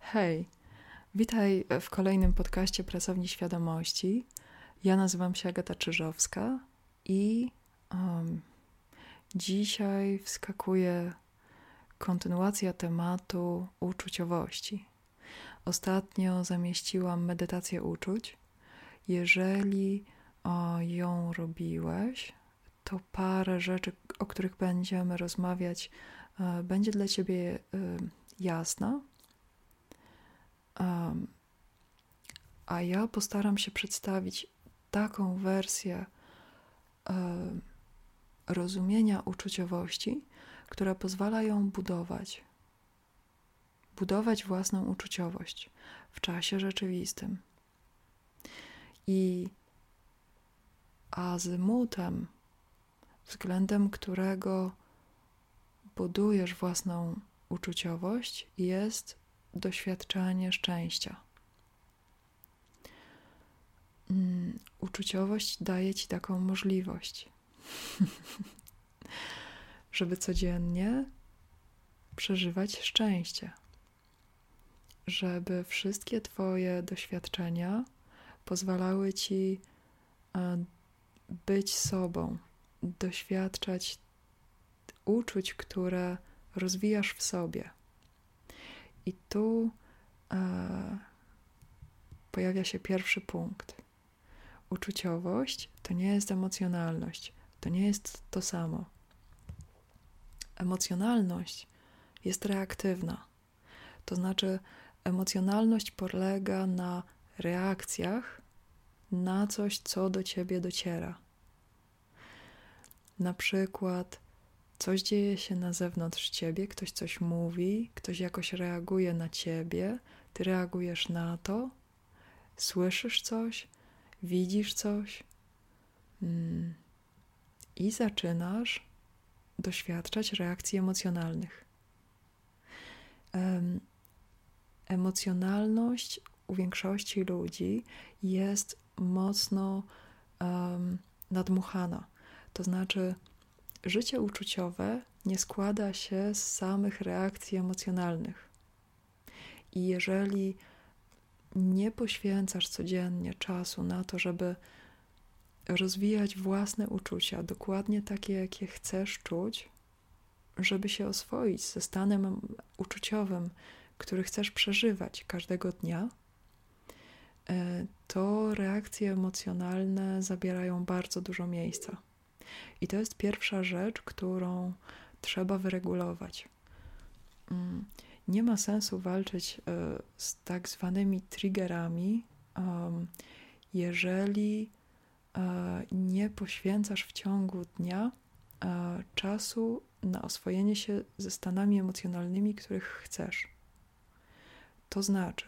Hej, witaj w kolejnym podcaście Pracowni Świadomości. Ja nazywam się Agata Czyżowska i um, dzisiaj wskakuje kontynuacja tematu uczuciowości. Ostatnio zamieściłam medytację uczuć. Jeżeli o, ją robiłeś, to parę rzeczy, o których będziemy rozmawiać, e, będzie dla Ciebie jasna. A ja postaram się przedstawić taką wersję rozumienia uczuciowości, która pozwala ją budować. Budować własną uczuciowość w czasie rzeczywistym. I azymutem, względem którego budujesz własną uczuciowość, jest doświadczanie szczęścia. Mm, uczuciowość daje ci taką możliwość, żeby codziennie przeżywać szczęście, żeby wszystkie Twoje doświadczenia pozwalały ci e, być sobą, doświadczać uczuć, które rozwijasz w sobie. I tu e, pojawia się pierwszy punkt. Uczuciowość to nie jest emocjonalność, to nie jest to samo. Emocjonalność jest reaktywna, to znaczy emocjonalność polega na reakcjach na coś, co do ciebie dociera. Na przykład coś dzieje się na zewnątrz ciebie, ktoś coś mówi, ktoś jakoś reaguje na ciebie, ty reagujesz na to, słyszysz coś, widzisz coś mm, i zaczynasz doświadczać reakcji emocjonalnych. Emocjonalność u większości ludzi jest mocno um, nadmuchana. To znaczy, życie uczuciowe nie składa się z samych reakcji emocjonalnych. I jeżeli nie poświęcasz codziennie czasu na to, żeby rozwijać własne uczucia, dokładnie takie, jakie chcesz czuć, żeby się oswoić ze stanem uczuciowym, który chcesz przeżywać każdego dnia, e, to reakcje emocjonalne zabierają bardzo dużo miejsca. I to jest pierwsza rzecz, którą trzeba wyregulować. Mm, nie ma sensu walczyć e, z tak zwanymi triggerami, jeżeli e, nie poświęcasz w ciągu dnia e, czasu na oswojenie się ze stanami emocjonalnymi, których chcesz. To znaczy,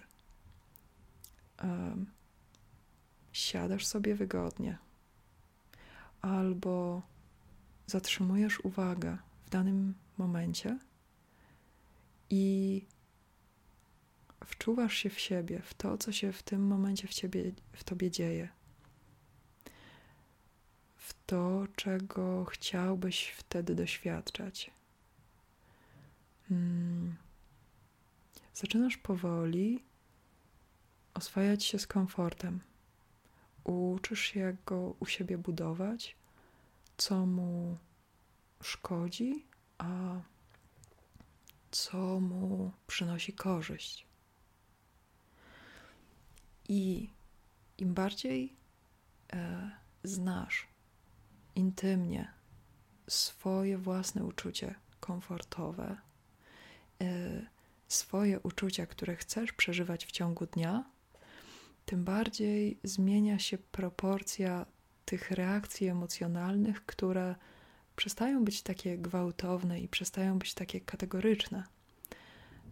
siadasz sobie wygodnie, albo zatrzymujesz uwagę w danym momencie i wczuwasz się w siebie, w to, co się w tym momencie w, ciebie, w tobie dzieje, w to, czego chciałbyś wtedy doświadczać. Hmm. Zaczynasz powoli oswajać się z komfortem. Uczysz się, jak go u siebie budować, co mu szkodzi, a co mu przynosi korzyść. I im bardziej e, znasz intymnie swoje własne uczucie komfortowe, e, swoje uczucia, które chcesz przeżywać w ciągu dnia, tym bardziej zmienia się proporcja tych reakcji emocjonalnych, które przestają być takie gwałtowne i przestają być takie kategoryczne.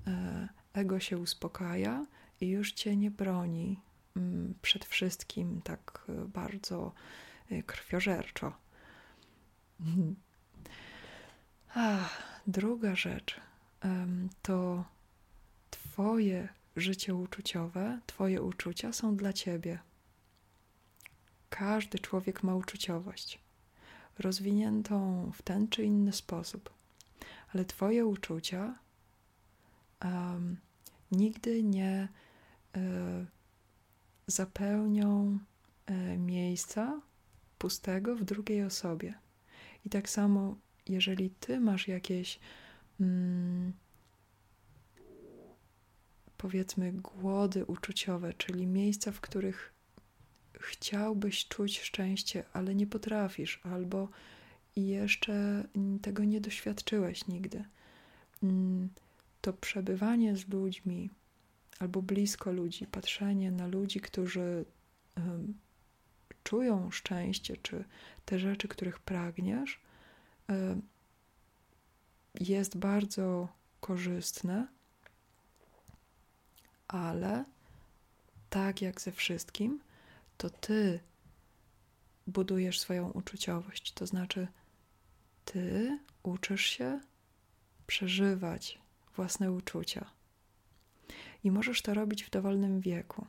E, ego się uspokaja i już cię nie broni mm, przed wszystkim tak e, bardzo e, krwiożerczo. A, druga rzecz to Twoje życie uczuciowe, Twoje uczucia są dla Ciebie. Każdy człowiek ma uczuciowość, rozwiniętą w ten czy inny sposób, ale Twoje uczucia um, nigdy nie e, zapełnią e, miejsca pustego w drugiej osobie. I tak samo, jeżeli ty masz jakieś mm, powiedzmy głody uczuciowe, czyli miejsca, w których chciałbyś czuć szczęście, ale nie potrafisz, albo jeszcze tego nie doświadczyłeś nigdy, mm, to przebywanie z ludźmi albo blisko ludzi, patrzenie na ludzi, którzy czują szczęście, czy te rzeczy, których pragniesz, jest bardzo korzystne, ale tak jak ze wszystkim, to ty budujesz swoją uczuciowość. To znaczy, ty uczysz się przeżywać własne uczucia. I możesz to robić w dowolnym wieku.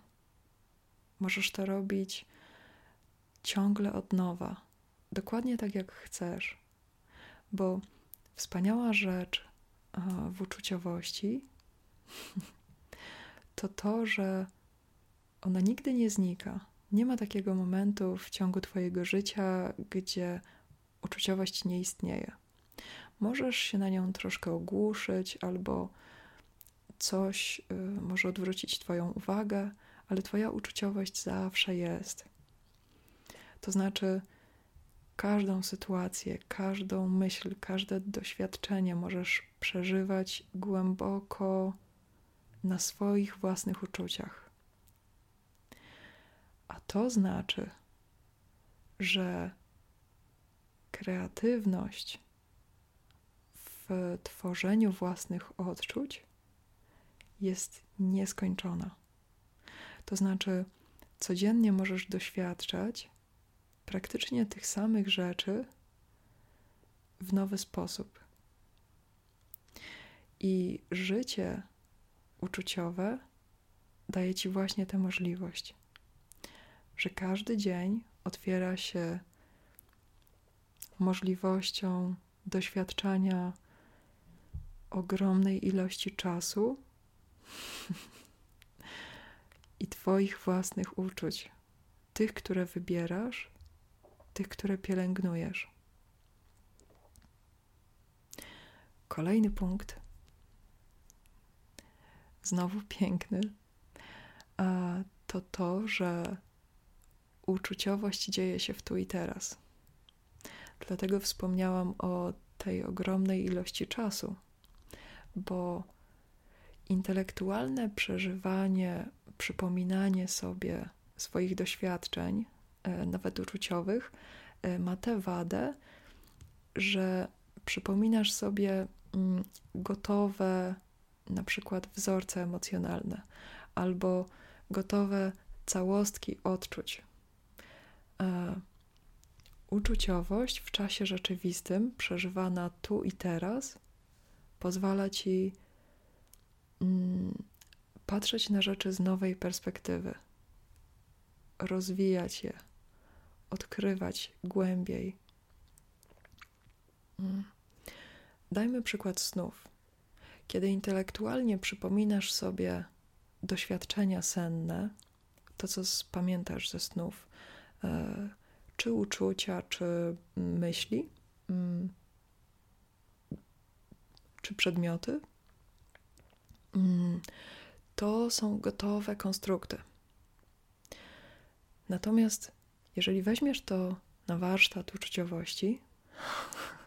Możesz to robić ciągle od nowa, dokładnie tak jak chcesz, bo wspaniała rzecz w uczuciowości to to, że ona nigdy nie znika. Nie ma takiego momentu w ciągu Twojego życia, gdzie uczuciowość nie istnieje. Możesz się na nią troszkę ogłuszyć, albo coś y, może odwrócić Twoją uwagę, ale Twoja uczuciowość zawsze jest. To znaczy, każdą sytuację, każdą myśl, każde doświadczenie możesz przeżywać głęboko na swoich własnych uczuciach. A to znaczy, że kreatywność w tworzeniu własnych odczuć jest nieskończona. To znaczy, codziennie możesz doświadczać praktycznie tych samych rzeczy w nowy sposób. I życie uczuciowe daje ci właśnie tę możliwość, że każdy dzień otwiera się możliwością doświadczania ogromnej ilości czasu i Twoich własnych uczuć, tych, które wybierasz, tych, które pielęgnujesz. Kolejny punkt, znowu piękny, to to, że uczuciowość dzieje się w tu i teraz. Dlatego wspomniałam o tej ogromnej ilości czasu, bo intelektualne przeżywanie, przypominanie sobie swoich doświadczeń, e, nawet uczuciowych, e, ma tę wadę, że przypominasz sobie mm, gotowe na przykład wzorce emocjonalne albo gotowe całostki odczuć. E, uczuciowość w czasie rzeczywistym, przeżywana tu i teraz, pozwala ci mm, patrzeć na rzeczy z nowej perspektywy, rozwijać je, odkrywać głębiej. Mm. Dajmy przykład snów. Kiedy intelektualnie przypominasz sobie doświadczenia senne, to co pamiętasz ze snów, e, czy uczucia, czy myśli, mm, czy przedmioty, mm, to są gotowe konstrukty. Natomiast jeżeli weźmiesz to na warsztat uczuciowości,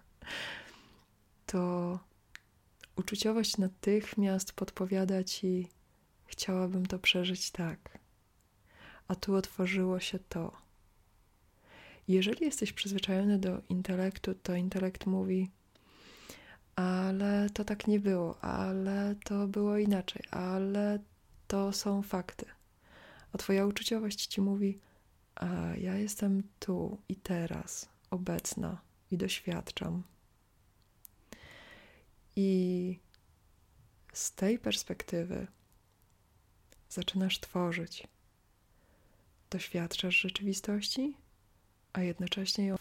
to uczuciowość natychmiast podpowiada ci, chciałabym to przeżyć tak, a tu otworzyło się to. Jeżeli jesteś przyzwyczajony do intelektu, to intelekt mówi, ale to tak nie było, ale to było inaczej, ale to są fakty. A Twoja uczuciowość ci mówi, a ja jestem tu i teraz, obecna i doświadczam. I z tej perspektywy zaczynasz tworzyć. Doświadczasz rzeczywistości, a jednocześnie ją.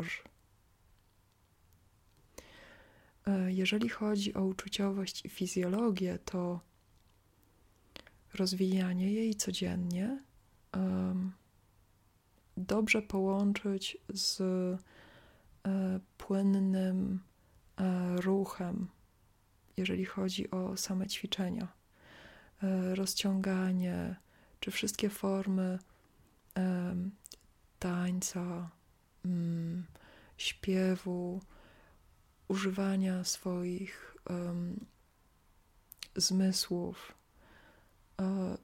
E, jeżeli chodzi o uczuciowość i fizjologię, to rozwijanie jej codziennie um, dobrze połączyć z e, płynnym e, ruchem, jeżeli chodzi o same ćwiczenia. E, rozciąganie, czy wszystkie formy tańca, mm, śpiewu, używania swoich zmysłów, e,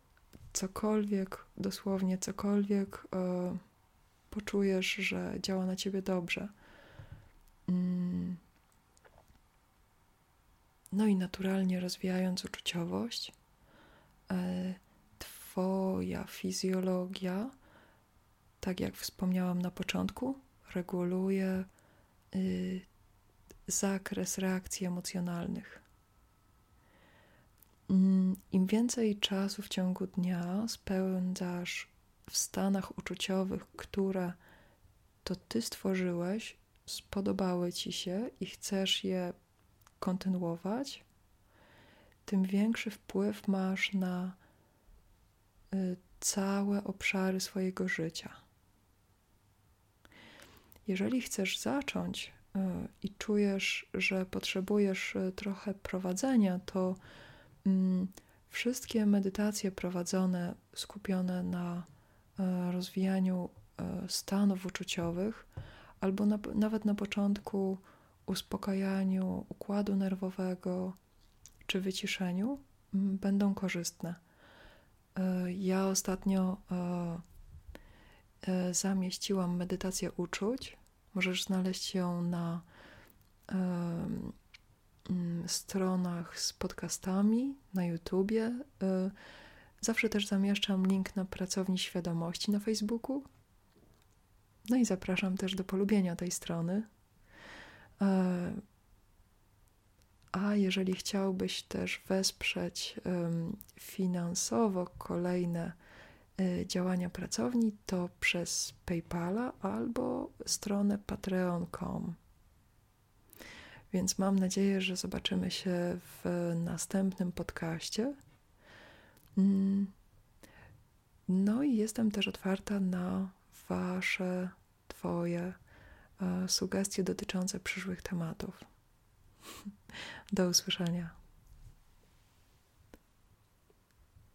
cokolwiek, dosłownie cokolwiek e, poczujesz, że działa na ciebie dobrze. No i naturalnie rozwijając uczuciowość, e, Twoja fizjologia, tak jak wspomniałam na początku, reguluje y, zakres reakcji emocjonalnych. Mm, Im więcej czasu w ciągu dnia spędzasz w stanach uczuciowych, które to ty stworzyłeś, spodobały ci się i chcesz je kontynuować, tym większy wpływ masz na y, całe obszary swojego życia. Jeżeli chcesz zacząć y, i czujesz, że potrzebujesz y, trochę prowadzenia, to mm, wszystkie medytacje prowadzone, skupione na rozwijaniu stanów uczuciowych, albo na, nawet na początku uspokajaniu układu nerwowego czy wyciszeniu, mm, będą korzystne. Ja ostatnio zamieściłam medytację uczuć Możesz znaleźć ją na y, stronach z podcastami, na YouTubie. Zawsze też zamieszczam link na pracowni świadomości na Facebooku. No i zapraszam też do polubienia tej strony. Y, a jeżeli chciałbyś też wesprzeć finansowo kolejne Y, działania pracowni, to przez PayPala albo stronę patreon.com. Więc mam nadzieję, że zobaczymy się w następnym podcaście. Mm. No i jestem też otwarta na Wasze, Twoje e, sugestie dotyczące przyszłych tematów. Do usłyszenia.